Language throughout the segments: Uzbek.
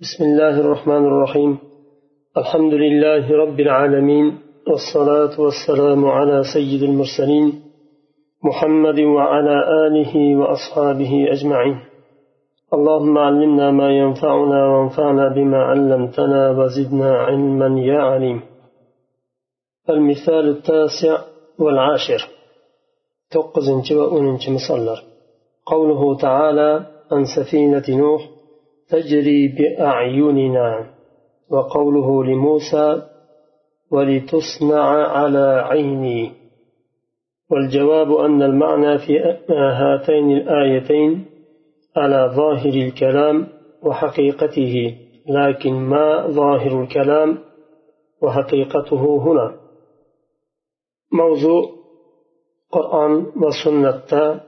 بسم الله الرحمن الرحيم. الحمد لله رب العالمين والصلاة والسلام على سيد المرسلين محمد وعلى آله وأصحابه أجمعين. اللهم علمنا ما ينفعنا وانفعنا بما علمتنا وزدنا علما يا عليم. المثال التاسع والعاشر. توقز وأننش مصلر قوله تعالى عن سفينة نوح تجري بأعيننا وقوله لموسى ولتصنع على عيني. والجواب أن المعنى في هاتين الآيتين على ظاهر الكلام وحقيقته لكن ما ظاهر الكلام وحقيقته هنا. موضوع قرآن وسنة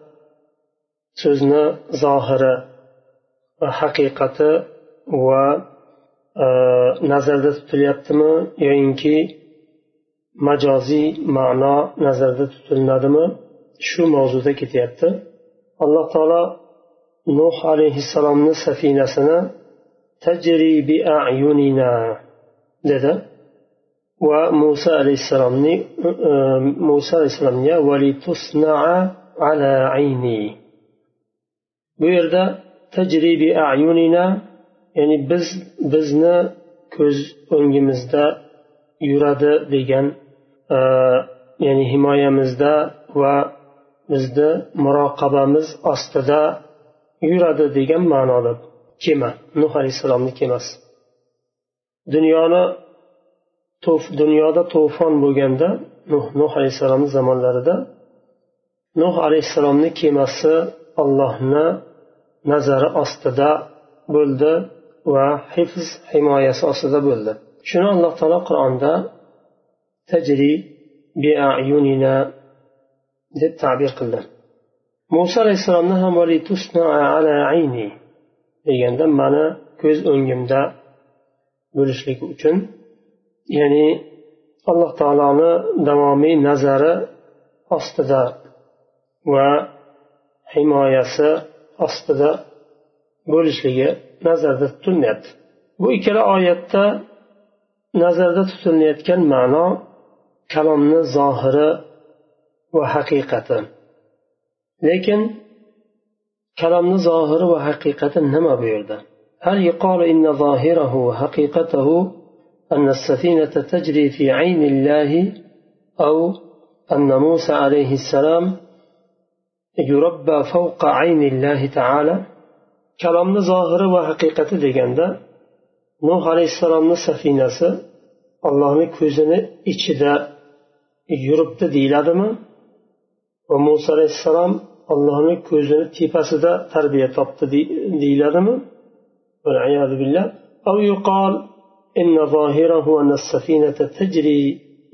سزنا ظاهرة. Haqiqati va e, nazarda tutilyaptimi yoyinki majoziy ma'no nazarda tutilinadimi shu mavzuda ketyapti. Alloh taolo nuh alayhissalomni safinasini tajri bi ayunina dedi. Va muso alayhissalomni e, muso alayhissalomga ala ayni bu yerda tajribi ayunina ya'ni biz bizni ko'z o'ngimizda yuradi degan e, ya'ni himoyamizda va bizni muroqabamiz ostida yuradi degan ma'noda kema nuh alayhissalomni kemasi. Dunyoni dunyoda to'fon bo'lganda nuh nuh alayhissalomni zamonlarida nuh alayhissalomni kemasi ollohni nazari ostida bo'ldi va hifz himoyasi ostida bo'ldi. Shuni alloh taolo qur'onda tajri biayunina deb ta'bir qildi. Muso alayhissalomni ham ala ayni deganda mani ko'z o'ngimda bo'lishligi uchun ya'ni alloh taoloni davomiy nazari ostida va himoyasi ostida bo'lishligi nazarda tutilmayapti bu ikkala oyatda nazarda tutilayotgan ma'no kalomni zohiri va haqiqati lekin kalomni zohiri va haqiqati nima bu yerda هل يقال إن ظاهره وحقيقته أن السفينة تجري في عين الله أو أن موسى عليه السلام يربى فوق عين الله تعالى kalomni zohiri va haqiqati deganda nuh alayhissalomni safinasi allohni ko'zini ichida yuribdi deyiladimi va muso alayhissalom allohni ko'zini tepasida tarbiya topdi deyiladimi أو يقال إن ظاهره أن السفينة تجري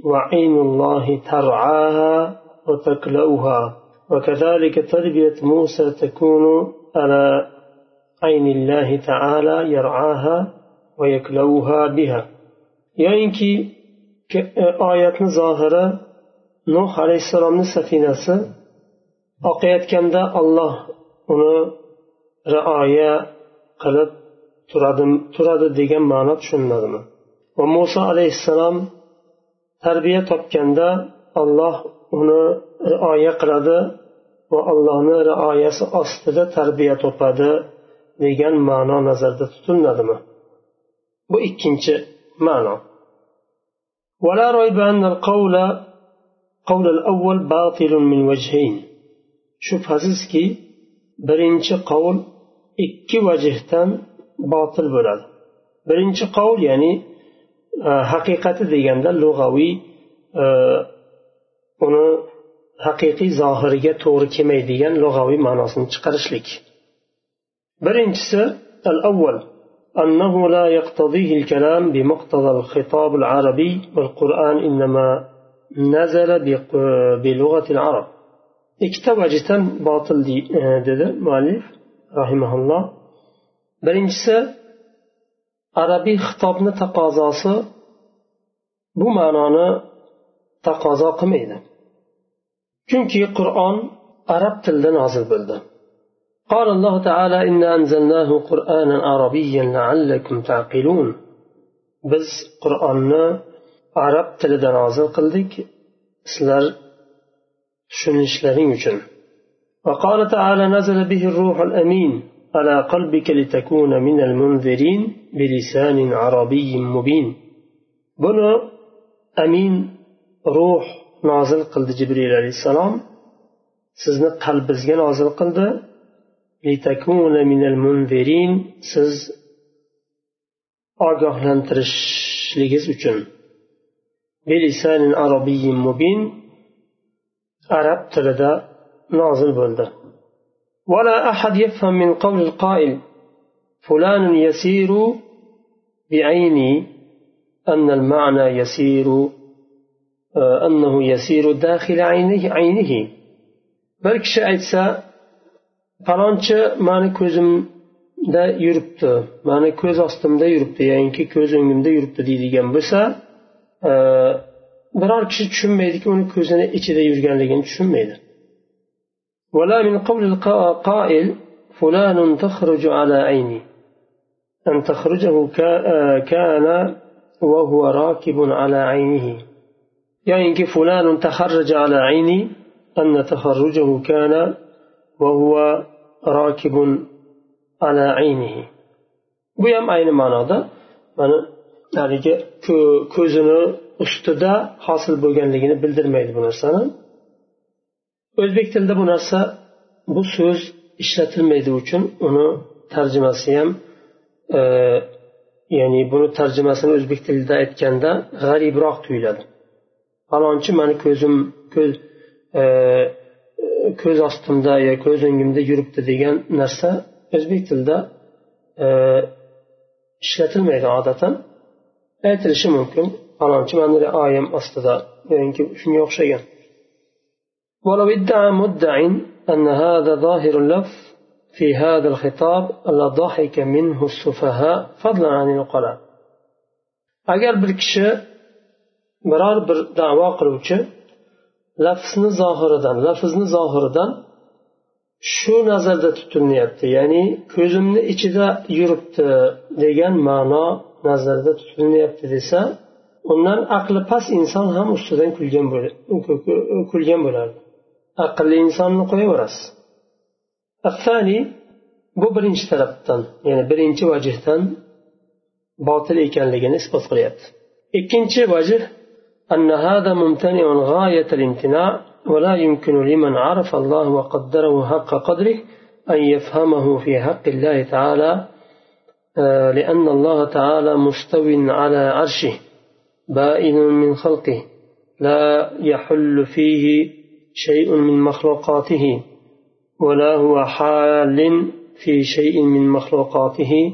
وعين الله ترعاها وتكلأها وكذلك تربية موسى تكون على عين الله تعالى يرعاها ويكلوها بها yoyinki oyatni zohiri nuh alayhissalomni safinasi oqayotganda olloh uni rioya qilib turadi turadi degan ma'no tushuniladimi va muso alayhissalom tarbiya topganda olloh uni rioya qiladi va allohni rioyasi ostida tarbiya topadi degan ma'no nazarda tutiladimi bu ikkinchi ma'no ولا ريب أن القول قول الأول باطل من وجهين shubhasizki birinchi qovul ikki vajhdan botil bo'ladi birinchi qovul ya'ni haqiqati deganda lug'aviy uni haqiqiy zohiriga to'g'ri kelmaydigan lug'aviy ma'nosini chiqarishlik birinchisi al avval أنه لا يقتضيه الكلام بمقتضى الخطاب العربي والقرآن إنما نزل بلغة العرب ikkita vajdan botil dedi muallif rahimaulloh birinchisi arabiy xitobni taqozosi bu ma'noni taqozo qilmaydi Chunki qur'on arab tilida nozil bo'ldi قال الله تعالى إنا أنزلناه قرآنا عربيا لعلكم تعقلون. Biz qur'onni arab tilida nozil qildik sizlar tushunishlaring وقال تعالى نزل به الروح الأمين على قلبك لتكون من المنذرين بلسان عربي مبين. بنو أمين روح قلد جبريل عليه السلام sizni qalbingizga nozil qildi siz ogohlantirishligingiz uchun mubin arab tilida nozil bo'ldi ولا أحد يفهم من قول القائل فلان يسير بعيني أن المعنى يسير أنه يسير داخل عينه, عينه bir kishi aytsa falonchi mani ko'zimda yuribdi mani ko'z ostimda yuribdi ya'niki ko'z o'ngimda yuribdi deydigan bo'lsa e, biror kishi tushunmaydiki uni ko'zini ichida yurganligini tushunmaydi ولا من قول القائل فلان تخرج على عيني أن تخرجه كان وهو راكب على عينه يعني فلان تخرج على عيني أن تخرجه كان وهو راكب على عينه bu ham ayni ma'noda mana haligi ko'zini ustida hosil bo'lganligini bildirmaydi bu narsani o'zbek tilida bu narsa bu so'z ishlatilmaydi uchun uni tarjimasi ham e, ya'ni buni tarjimasini o'zbek tilida aytganda g'aribroq tuyuladi falonchi mani ko'zim ko'z E, ko'z ostimda yo ko'z o'ngimda yuribdi degan narsa o'zbek tilida e, ishlatilmaydi odatan aytilishi mumkin falonchi mana oyim ostida yoki shunga o'xshagan ولو ادعى مدع أن هذا ظاهر اللفظ في هذا الخطاب لضحك منه السفهاء فضلا عن العقلاء agar bir kishi biror bir davo qiluvchi lafzni zohiridan lafzni zohiridan shu nazarda tutilyapti ya'ni ko'zimni ichida yuribdi degan ma'no nazarda tutilyapti desa undan aqli past inson ham ustidan kulgan kulgan bo'lardi. Aqlli insonni qo'yaverasiz. Bu birinchi tarafdan ya'ni birinchi vajhdan botil ekanligini isbot qilyapti. Ikkinchi vajh أن هذا ممتنع غاية الامتناع ولا يمكن لمن عرف الله وقدره حق قدره أن يفهمه في حق الله تعالى آه، لأن الله تعالى مستو على عرشه بائن من خلقه لا يحل فيه شيء من مخلوقاته ولا هو حال في شيء من مخلوقاته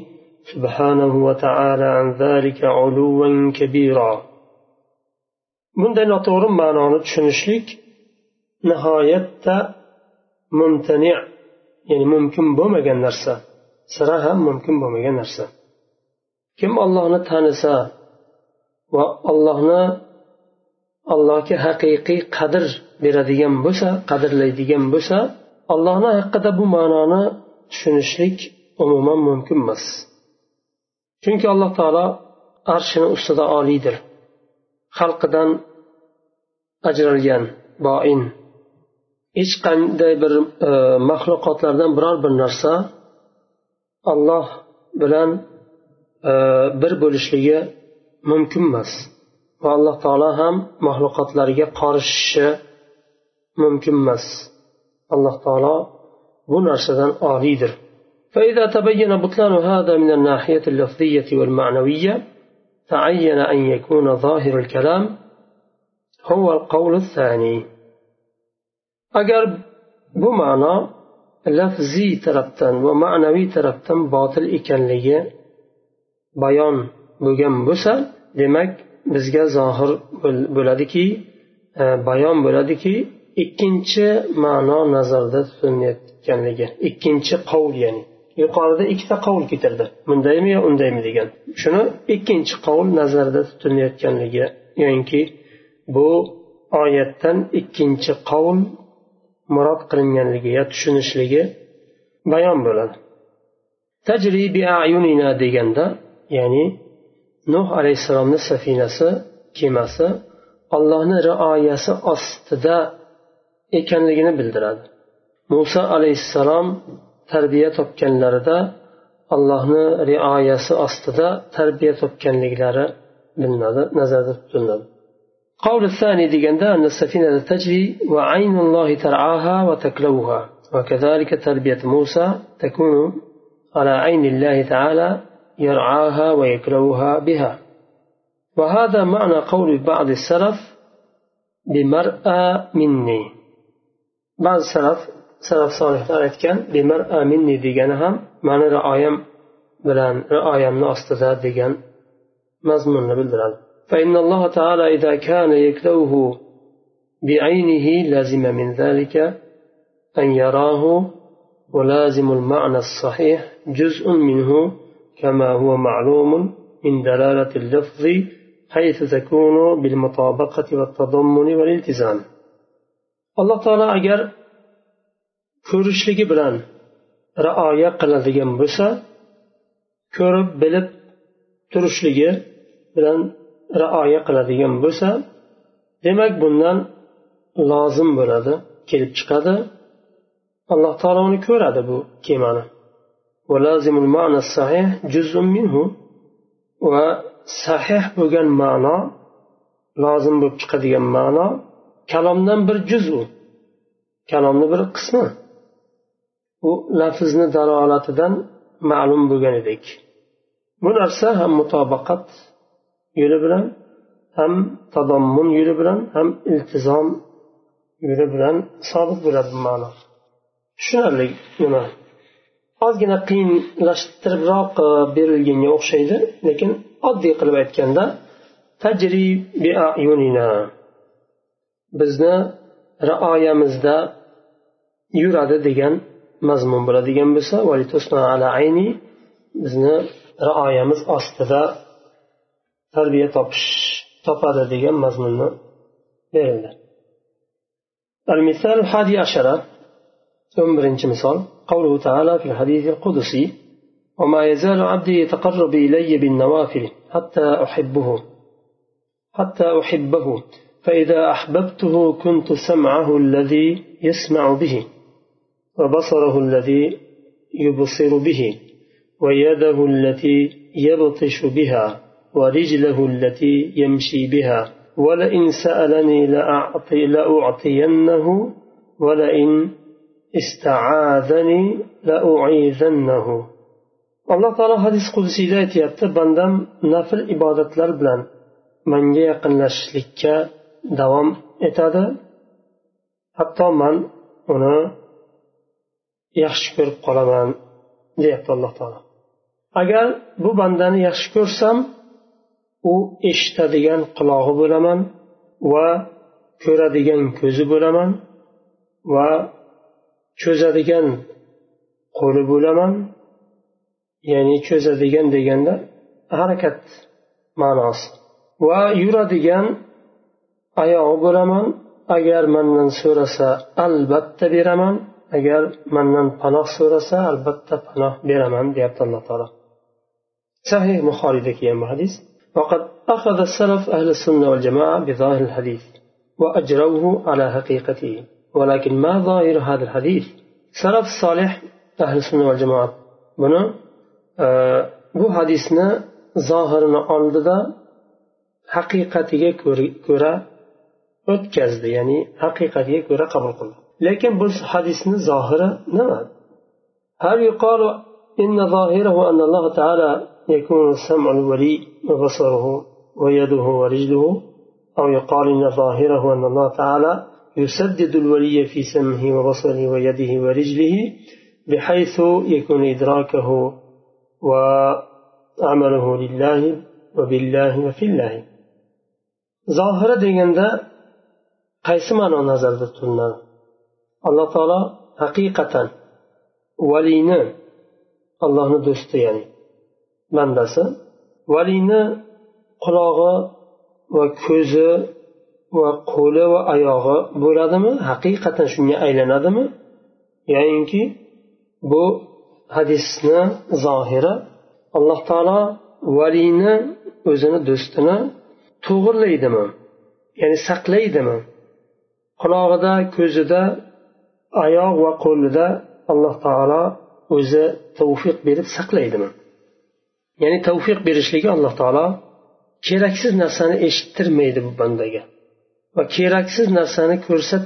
سبحانه وتعالى عن ذلك علوا كبيرا. Bunday noto'g'ri ma'noni tushunishlik nihoyatda mumtani ya'ni mumkin bo'lmagan narsa. Sira ham mumkin bo'lmagan narsa. Kim ollohni tanisa va ollohni allohga haqiqiy qadr beradigan bo'lsa qadrlaydigan bo'lsa allohni haqida bu ma'noni tushunishlik umuman mumkin emas. Chunki alloh taolo arshini ustida oliydir. Xalqidan ajralgan boin hech qanday bir e, maxluqotlardan biror bir narsa olloh bilan e, bir bo'lishligi mumkin emas va alloh taolo ham maxluqotlariga qorishishi mumkin emas alloh taolo bu narsadan oliydir فإذا تبين بطلان هذا من الناحية اللفظية والمعنوية تعين أن يكون ظاهر الكلام هو القول الثاني أجر بمعنى لفظي tarafdan va ma'naviy tarafdan botil ekanligi bayon bo'lgan bo'lsa demak bizga zohir bo'ladiki bayon bo'ladiki ikkinchi ma'no nazarda tutilayotganligi ikkinchi qovul ya'ni yuqorida ikkita qovul keltirdi bundaymi yo undaymi degan shuni ikkinchi qovul nazarda tutilayotganligi yoinki bu oyatdan ikkinchi qavm murod qilinganligi yo tushunishligi bayon bo'ladi. Tajribi ayunina deganda ya'ni nuh alayhissalomni safinasi kemasi allohni rioyasi ostida ekanligini bildiradi. Muso alayhissalom tarbiya topganlarida allohni rioyasi ostida tarbiya topganliklari bilinadi nazarda tutiladi قول الثاني ديجندا أن السفينة تجري وعين الله ترعاها وتكلوها وكذلك تربية موسى تكون على عين الله تعالى يرعاها ويكلوها بها. وهذا معنى قول بعض السلف بمرأى مني. بعض السلف salaf solihlar aytgan bemar'a minni degani ham mani rioyam bilan rioyamni ostida degan mazmunni bildiradi فإن الله تعالى إذا كان يكلوه بعينه لازم من ذلك أن يراه ولازم المعنى الصحيح جزء منه كما هو معلوم من دلالة اللفظ حيث تكون بالمطابقة والتضمن والالتزام. الله تعالى أجر ko'rishligi bilan rioya qiladigan bo'lsa ko'rib bilib turishligi bilan rioya qiladigan bo'lsa demak bundan lozim bo'ladi kelib chiqadi. Alloh taolo uni ko'radi bu kemani. Va sahih bo'lgan ma'no lozim bo'lib chiqadigan ma'no kalomdan bir juz u. Kalomni bir qismi. U lafzni dalolatidan ma'lum bo'lgan edik. Bu narsa ham mutobaqat yo'li bilan ham tadommun yo'li bilan ham iltizom yo'li bilan sobit bo'ladi bu ma'no. Tushunarli nima? Ozgina qiyinlashtiribroq e, berilganga o'xshaydi lekin oddiy qilib aytganda tajri ayunina. Bizni rioyamizda yuradi degan mazmun bo'ladigan bo'lsa ala ayni bizni rioyamiz ostida tarbiya topish topadi degan mazmunni berildi المثال الحادي عشر ثم مثال قوله تعالى في الحديث القدسي وما يزال عبدي يتقرب إلي بالنوافل حتى أحبه حتى أحبه فإذا أحببته كنت سمعه الذي يسمع به وبصره الذي يبصر به ويده التي يبطش بها ورجله التي يمشي بها ولئن سألني لأعطي لأعطينه ولئن استعاذني لأعيذنه alloh taolo hadis qudsiyda aytyapti bandam nafl ibodatlar bilan manga yaqinlashishlikka davom etadi hatto man uni yaxshi ko'rib qolaman deyapti alloh taolo agar bu bandani yaxshi ko'rsam u eshitadigan qulog'i bo'laman va ko'radigan ko'zi bo'laman va cho'zadigan qo'li bo'laman. Ya'ni cho'zadigan deganda harakat ma'nosi. Va yuradigan oyog'i bo'laman. Agar mandan so'rasa albatta beraman. Agar mandan panoh so'rasa albatta panoh beraman deyapti alloh taolo. Sahih buxoriyda kelgan bu hadis. وقد أخذ السلف أهل السنة والجماعة بظاهر الحديث وأجروه على حقيقته ولكن ما ظاهر هذا الحديث؟ سلف صالح أهل السنة والجماعة بنا آه bu hadisni zohirini oldida haqiqatiga ko'ra o'tkazdi ya'ni haqiqatiga ko'ra qabul qildi lekin bu hadisni zohiri nima هل يقال إن ظاهره أن الله تعالى يكون سمع الولي وبصره ويده ورجله أو يقال إن ظاهره أن الله تعالى يسدد الولي في سمعه وبصره ويده ورجله بحيث يكون إدراكه وعمله لله وبالله وفي الله. ظاهرة deganda qaysi ma'no nazarda tutiladi alloh taolo haqiqatan valiyni allohni ya'ni bandasi valiyni qulog'i va ko'zi va qo'li va oyog'i bo'ladimi? Haqiqatan shunga aylanadimi? Yoyinki bu hadisni zohiri alloh taolo valiyni o'zini do'stini to'g'irlaydimi? Ya'ni saqlaydimi? Qulog'ida ko'zida oyoq va qo'lida alloh taolo o'zi tavfiq berib saqlaydimi? Ya'ni tavfiq berishligi alloh taolo keraksiz narsani eshittirmaydi bu bandaga va keraksiz narsani ko'rsat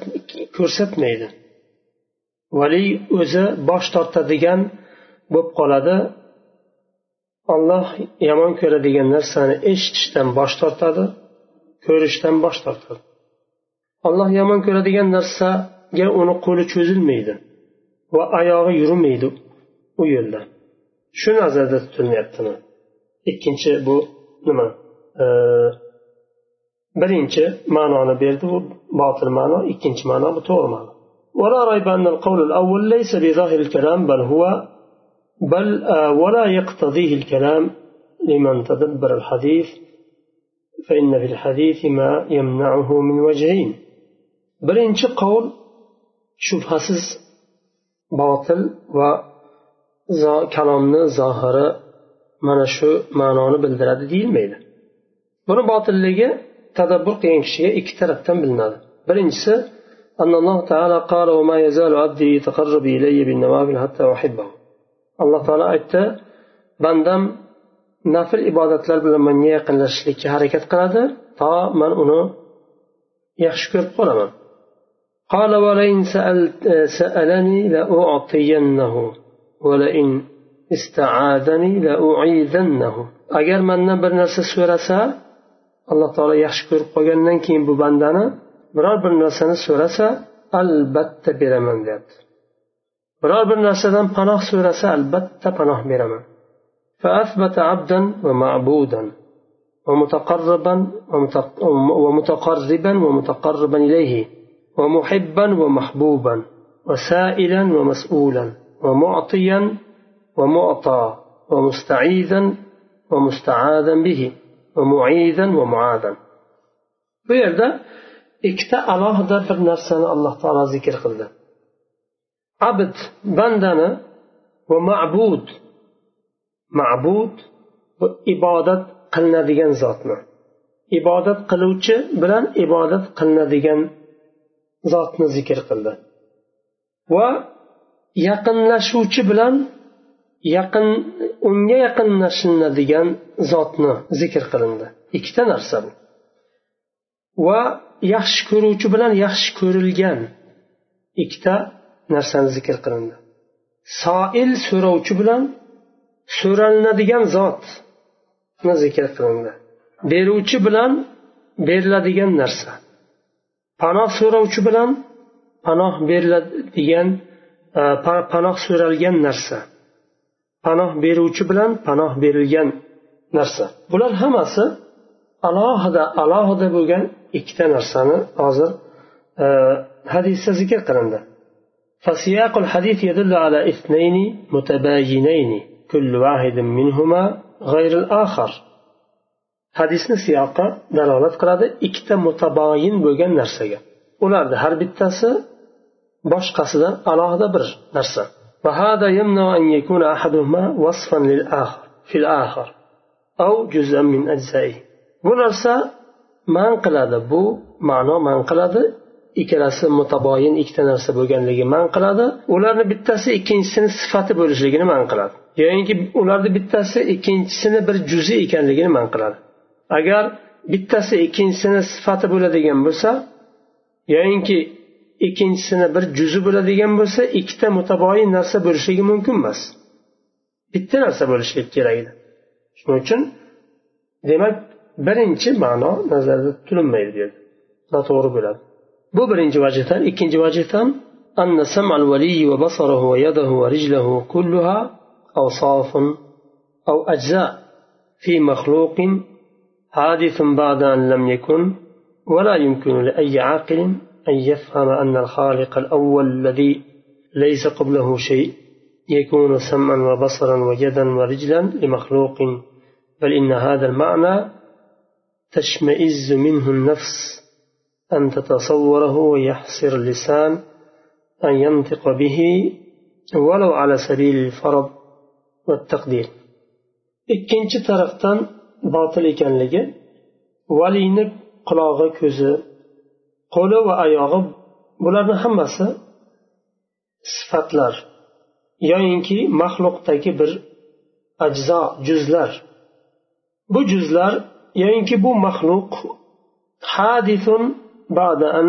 ko'rsatmaydi. Vali o'zi bosh tortadigan bo'lib qoladi. Olloh yomon ko'radigan narsani eshitishdan bosh tortadi ko'rishdan bosh tortadi. Olloh yomon ko'radigan narsaga uni qo'li cho'zilmaydi va oyog'i yurmaydi u yo'lda. shu nazarda tutilyaptimi ikkinchi bu nima birinchi ma'noni berdi bu botil باطل مانو ma'no مانو to'g'ri مانو ولا ريب أن القول الأول ليس بظاهر الكلام بل هو بل آه، ولا يقتضيه الكلام لمن تدبر الحديث فإن في الحديث ما يمنعه من وجهين بل إن قول شبهة باطل و kalomni zohiri mana shu ma'noni bildiradi deyilmaydi buni botilligi tadabbur qilgan kishiga ikki tarafdan bilinadi birinchisi أن الله تعالى قال وما يزال عبدي يتقرب إلي بالنوافل حتى أحبه alloh taolo aytdi bandam nafl ibodatlar bilan menga yaqinlashishlikka harakat qiladi to man uni yaxshi ko'rib qolaman قال ولئن سألت سألني لأعطينه ولئن استعاذني لأعيذنه agar mandan bir narsa so'rasa alloh taolo yaxshi ko'rib qolgandan keyin bu bandani biror bir narsani so'rasa albatta beraman deyapti biror bir narsadan panoh so'rasa albatta panoh beraman فأثبت عبدا ومعبودا ومتقربا ومتقربا ومتقربا إليه ومحبا ومحبوبا وسائلا ومسؤولا ومعطيا ومعطى ومستعيذا ومستعاذا به ومعيذا ومعاذا bu yerda ikkita alohida bir narsani alloh taolo zikr qildi abd bandani va ma'bud ma'bud bu ibodat qilinadigan zotni ibodat qiluvchi bilan ibodat qilinadigan zotni zikr qildi va yaqinlashuvchi bilan yaqin unga yaqinlashiladigan zotni zikr qilindi. Ikkita narsa bu. Va yaxshi ko'ruvchi bilan yaxshi ko'rilgan ikkita narsani zikr qilindi. Soil so'rovchi bilan so'ralinadigan zotni zikr qilindi. Beruvchi bilan beriladigan narsa. Panoh so'rovchi bilan panoh beriladigan panoh so'ralgan narsa panoh beruvchi bilan panoh berilgan narsa bular hammasi alohida alohida bo'lgan ikkita narsani hozir hadisda zikr qilindi فسياق الحديث يدل على اثنين متباينين كل واحد منهما غير الآخر hadisni siyoqi dalolat qiladi ikkita mutaboyin bo'lgan narsaga ularni har bittasi boshqasidan alohida bir narsa وهذا يمنع أن يكون أحدهما وصفا للآخر في الآخر أو جزءا من أجزائه bu narsa man qiladi bu ma'no man qiladi ikkalasi mutaboyin ikkita narsa bo'lganligi man qiladi ularni bittasi ikkinchisini sifati bo'lishligini man qiladi yoyinki ularni bittasi ikkinchisini bir juzi ekanligini man qiladi agar bittasi ikkinchisini sifati bo'ladigan bo'lsa yoyinki ikkinchisini bir juzi bo'ladigan bo'lsa ikkita mutaboyin narsa bo'lishligi mumkin emas bitta narsa bo'lishligi kerak edi shuning uchun demak birinchi ma'no nazarda tutilmaydi bu yerda noto'g'ri bo'ladi bu birinchi vajhdan ikkinchi vajhdan أن سمع الولي وبصره ويده ورجله كلها أوصاف أو أجزاء في مخلوق حادث بعد أن لم يكن ولا يمكن لأي عاقل أن يفهم أن الخالق الأول الذي ليس قبله شيء يكون سمعا وبصرا ويدا ورجلا لمخلوق بل إن هذا المعنى تشمئز منه النفس أن تتصوره ويحسر اللسان أن ينطق به ولو على سبيل الفرض والتقدير. ikkinchi tarafdan botil ekanligi valiyni qulog'i ko'zi qo'li va oyog'i bularni hammasi sifatlar yoyinki maxluqdagi bir ajzo juzlar. Bu juzlar yoyinki bu maxluq hadithun ba'da an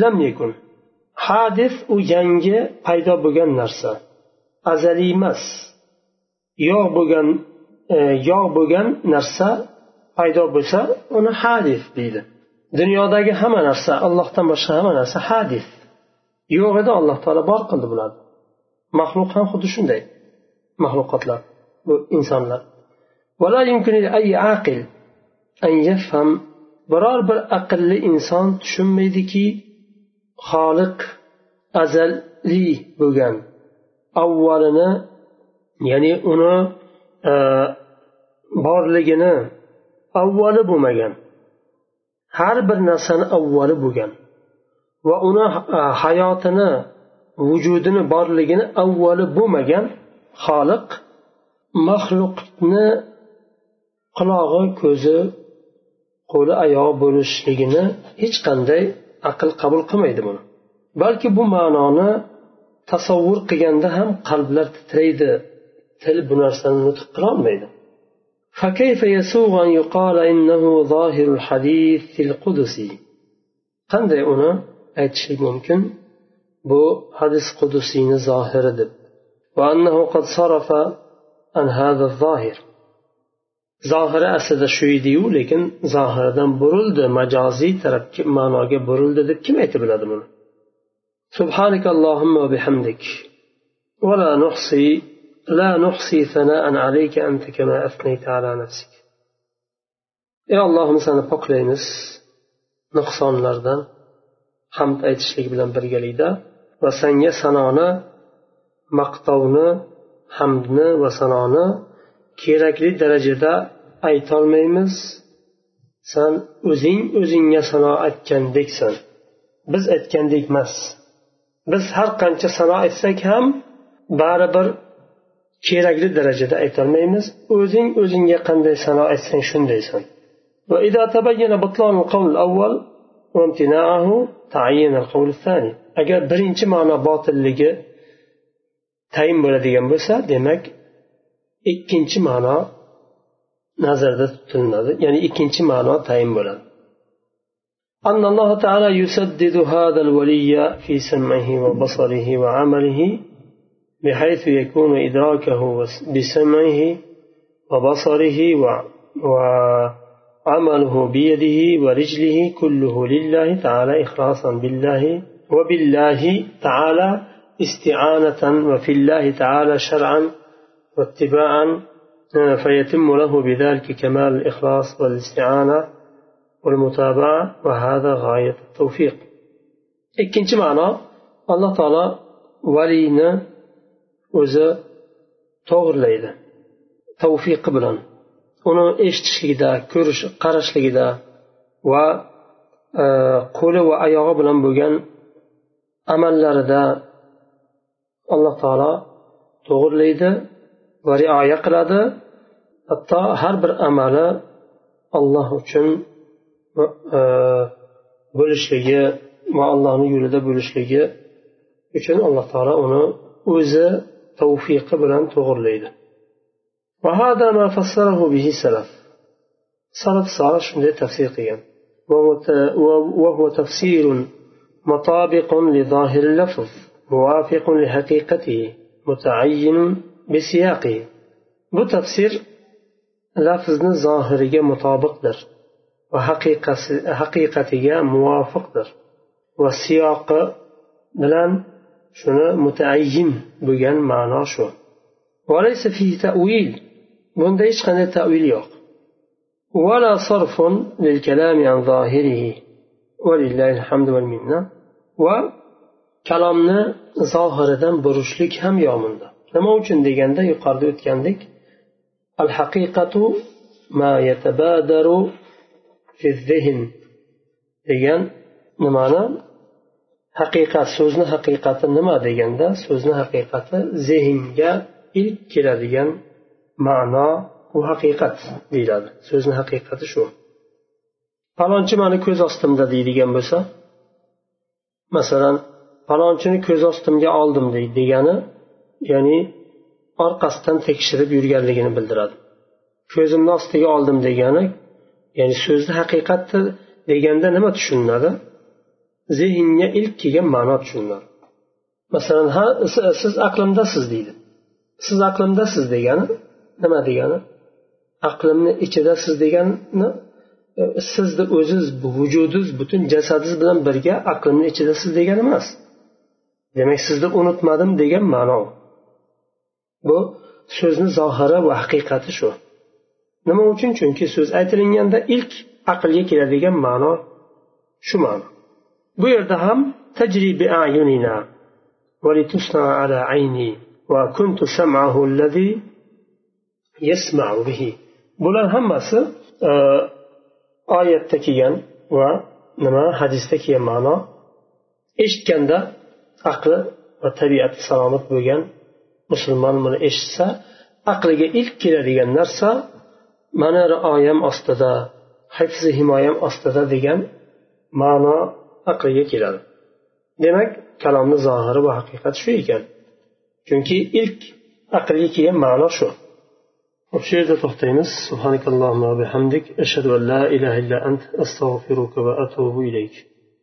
lam yakun. Hadis u yangi paydo bo'lgan narsa azaliy emas. Yo'q bo'lgan e, yo'q bo'lgan narsa paydo bo'lsa uni hadis deydi. Dunyodagi hamma narsa allohdan boshqa hamma narsa hadis. Yo'q edi alloh taolo bor qildi bularni. Maxluq ham xuddi shunday maxluqotlar bu insonlar. Biror bir aqlli inson tushunmaydiki xoliq azaliy bo'lgan avvalini ya'ni uni e, borligini avvali bo'lmagan. Har bir narsani avvali bo'lgan va uni e, hayotini vujudini borligini avvali bo'lmagan xoliq maxluqni qulog'i ko'zi qo'li oyog'i bo'lishligini hech qanday aql qabul qilmaydi buni. Balki bu ma'noni tasavvur qilganda ham qalblar titraydi. Til bu narsani nutq qilolmaydi فكيف يسوغ أن يقال إنه ظاهر الحديث القدسي؟ قندي أنا أتشي ممكن بو حديث قدسي ظاهر دب وأنه قد صرف عن هذا الظاهر. ظاهر أسد شويديو لكن ظاهر دم برلد مجازي ترك ماناك برلد دب كم يتبل سبحانك اللهم وبحمدك. ولا نحصي لا نحصي ثناء عليك أنت كما أثنيت على نفسك ey allohim sani poklaymiz nuqsonlardan hamd aytishlik bilan birgalikda va sanga sanoni maqtovni hamdni va sanoni kerakli darajada aytolmaymiz san o'zing o'zingga sano aytgandeksan biz aytgandek emas biz har qancha sano aytsak ham baribir kerakli darajada aytolmaymiz o'zing o'zingga qanday sano aytsang shundaysan agar birinchi ma'no botilligi tayin bo'ladigan bo'lsa demak ikkinchi ma'no nazarda tutiladi ya'ni ikkinchi ma'no tayin bo'ladi أن الله تعالى يسدد هذا الولي في سمعه وبصره وعمله بحيث يكون إدراكه بسمعه وبصره وعمله بيده ورجله كله لله تعالى إخلاصا بالله وبالله تعالى استعانة وفي الله تعالى شرعا واتباعا فيتم له بذلك كمال الإخلاص والاستعانة والمتابعة وهذا غاية التوفيق. ikkinchi ma'no alloh taolo valiyni o'zi to'g'irlaydi tavfiqi bilan. Uni eshitishligida ko'rish qarashligida va e, qo'li va oyog'i bilan bo'lgan amallarida alloh taolo to'g'irlaydi va rioya qiladi. Hatto har bir amali alloh uchun e, bo'lishligi va allohni yo'lida bo'lishligi uchun alloh taolo uni o'zi توفيق بلان تغر ليدا وهذا ما فسره به سلف. سلف صار شنده تفسيقيا. وهو تفسير مطابق لظاهر اللفظ موافق لحقيقته متعين بسياقه. bu tafsir lafzni zohiriga mutobiqdir va haqiqasi موافق در. va بلان shuni mutaayyin bo'lgan ma'no shu bunda hech qanday tavil yo'q ولا صرف للكلام عن ظاهره ولله الحمد والمنة وكلامنا ظاهردا برشلك هم يومندا nima uchun deganda yuqorida o'tgandek al haqiqatu ma yatabadaru fi zihn degan nimani haqiqat so'zni haqiqati nima deganda so'zni haqiqati zehnga ilk keladigan ma'no u haqiqat deyiladi. So'zni haqiqati shu. Palonchi mani ko'z ostimda deydigan bo'lsa masalan palonchini ko'z ostimga oldim degani ya'ni orqasidan tekshirib yurganligini bildiradi. Ko'zimni ostiga oldim degani ya'ni so'zni haqiqatni deganda nima tushuniladi? Zehnga ilk kelgan ma'no tushuniladi masalan ha siz aqlimdasiz deydi. Siz aqlimdasiz degani nima degani? Aqlimni ichida siz degani e, sizni o'ziz vujudingiz butun jasadingiz bilan birga aqlimni ichida siz degani emas. Demak sizni unutmadim degan ma'no. Bu so'zni zohiri va haqiqati shu. Nima uchun? Chunki so'z aytilganda ilk aqlga keladigan ma'no shu ma'no. Bu yerda ham tajribi ayunina. Ala ayni va kuntu sam'ahu allazi yasma'u bihi. Bular hammasi e, oyatda kelgan va nima hadisda kelgan ma'no. Eshitganda aqli va tabiati salomat bo'lgan musulmon buni eshitsa aqliga ilk keladigan narsa mani rioyam ostida hifzi himoyam ostida degan ma'no aqliga keladi. Demak kalomni zohiri va haqiqati shu ekan. Chunki ilk aqlga kelgan ma'no shu. Shu yerda to'xtaymiz. Va bihamdik. Ashhadu an la ilaha illa ant. Astag'firuka va atubu ilayk.